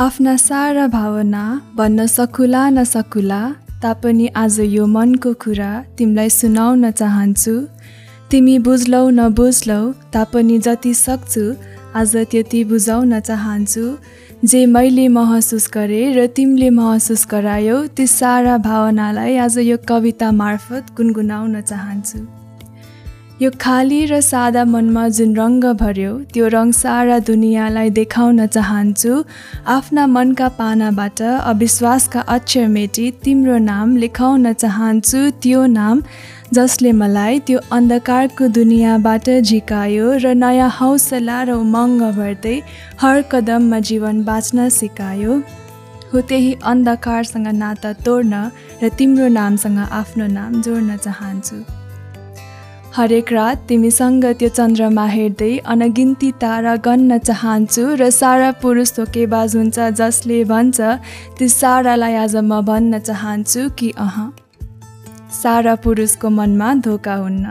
आफ्ना सारा भावना भन्न सकुला नसकुला तापनि आज यो मनको कुरा तिमीलाई सुनाउन चाहन्छु। तिमी बुझ्लौ नबुझ्लौ तापनि जति सक्छु आज त्यति बुझाउन चाहन्छु। जे मैले महसुस गरेँ र तिमीले महसुस गरायौ ती सारा भावनालाई आज यो कविता मार्फत गुनगुनाउन चाहन्छु। यो खाली र सादा मनमा जुन रङ्ग भर्यो त्यो रङ सारा दुनियाँलाई देखाउन चाहन्छु आफ्ना मनका पानाबाट अविश्वासका अक्षर मेटी तिम्रो नाम लेखाउन चाहन्छु त्यो नाम जसले मलाई त्यो अन्धकारको दुनियाँबाट झिकायो र नयाँ हौसला र उमङ्ग भर्दै हर कदममा जीवन बाँच्न सिकायो। हो त्यही अन्धकारसँग नाता तोड्न र तिम्रो नामसँग आफ्नो नाम जोड्न चाहन्छु। हरेक रात तिमीसँग त्यो चन्द्रमा हेर्दै अनगिन्ती तारा गन्न चाहन्छु र सारा पुरुष धोकेबाज हुन्छ जसले भन्छ त्यो सारालाई आज म भन्न चाहन्छु कि अह। सारा पुरुषको मनमा धोका हुन्न।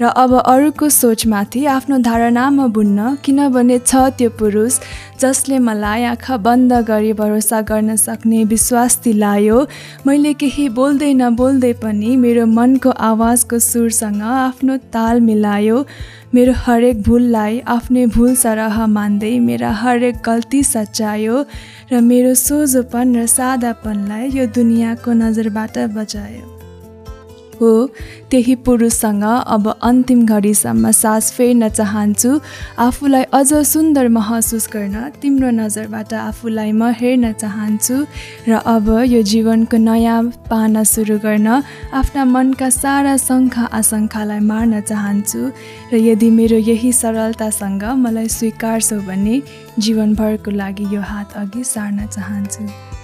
र अब अरूको सोचमाथि आफ्नो धारणामा बुन्न किनभने छ त्यो पुरुष जसले मलाई आँखा बन्द गरी भरोसा गर्न सक्ने विश्वास दिलायो मैले केही बोल्दै नबोल्दै पनि मेरो मनको आवाजको सुरसँग आफ्नो ताल मिलायो। मेरो हरेक भुललाई आफ्नै भुल सरह मान्दै मेरा हरेक गल्ती सच्यायो र मेरो सोझोपन र सादापनलाई यो दुनियाँको नजरबाट बचायो। हो। त्यही पुरुषसँग अब अन्तिम घडीसम्म सास फेर्न चाहन्छु। आफूलाई अझ सुन्दर महसुस गर्न तिम्रो नजरबाट आफूलाई म हेर्न चाहन्छु र अब यो जीवनको नयाँ पाना सुरु गर्न आफ्ना मनका सारा शङ्खा आशङ्कालाई मार्न चाहन्छु र यदि मेरो यही सरलतासँग मलाई स्वीकार्छौ भने जीवनभरको लागि यो हात अघि सार्न चाहन्छु।